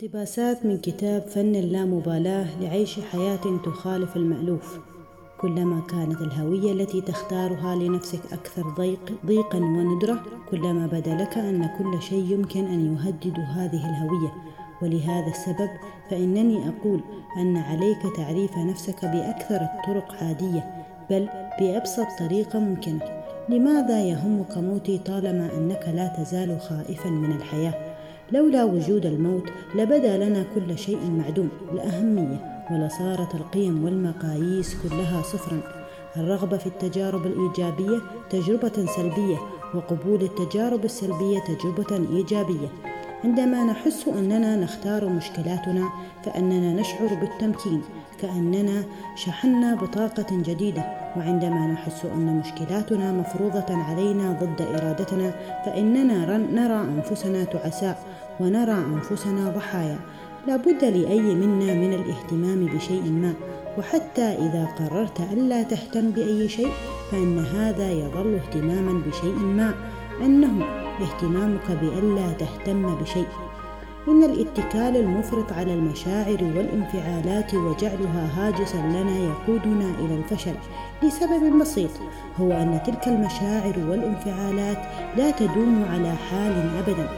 اقتباسات من كتاب فن اللامبالاة لعيش حياة تخالف المألوف. كلما كانت الهوية التي تختارها لنفسك أكثر ضيق ضيقا وندرة كلما بدا لك أن كل شيء يمكن أن يهدد هذه الهوية. ولهذا السبب فإنني أقول أن عليك تعريف نفسك بأكثر الطرق عادية بل بأبسط طريقة ممكنة. لماذا يهمك موتي طالما أنك لا تزال خائفا من الحياة؟ لولا وجود الموت لبدا لنا كل شيء معدوم الأهمية ولصارت القيم والمقاييس كلها صفرا. الرغبة في التجارب الإيجابية تجربة سلبية وقبول التجارب السلبية تجربة إيجابية. عندما نحس أننا نختار مشكلاتنا فإننا نشعر بالتمكين كأننا شحنا بطاقة جديدة. وعندما نحس أن مشكلاتنا مفروضة علينا ضد إرادتنا فإننا نرى أنفسنا تعساء ونرى أنفسنا ضحايا. لا بد لأي منا من الاهتمام بشيء ما. وحتى إذا قررت ألا تهتم بأي شيء فإن هذا يظل اهتماما بشيء ما. أنه اهتمامك بألا تهتم بشيء. إن الاتكال المفرط على المشاعر والانفعالات وجعلها هاجسا لنا يقودنا إلى الفشل لسبب بسيط هو أن تلك المشاعر والانفعالات لا تدوم على حال أبدا.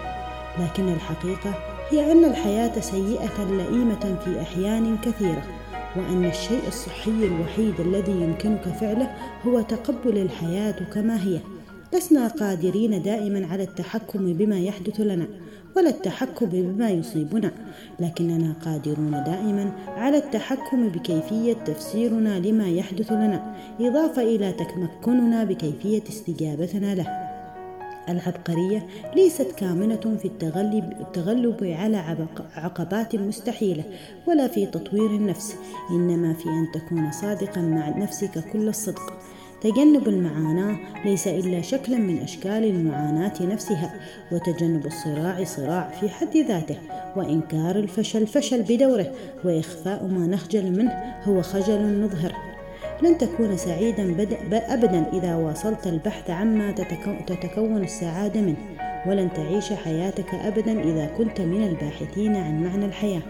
لكن الحقيقة هي أن الحياة سيئة لئيمة في أحيان كثيرة وأن الشيء الصحي الوحيد الذي يمكنك فعله هو تقبل الحياة كما هي. لسنا قادرين دائما على التحكم بما يحدث لنا ولا التحكم بما يصيبنا لكننا قادرون دائما على التحكم بكيفية تفسيرنا لما يحدث لنا إضافة إلى تمكننا بكيفية استجابتنا له. العبقرية ليست كامنة في التغلب, التغلب على عقبات مستحيلة ولا في تطوير النفس إنما في أن تكون صادقا مع نفسك كل الصدق. تجنب المعاناة ليس إلا شكلا من أشكال المعاناة نفسها وتجنب الصراع صراع في حد ذاته وإنكار الفشل فشل بدوره وإخفاء ما نخجل منه هو خجل نظهر لن تكون سعيدا أبدا إذا واصلت البحث عما تتكون السعادة منه ولن تعيش حياتك أبدا إذا كنت من الباحثين عن معنى الحياة.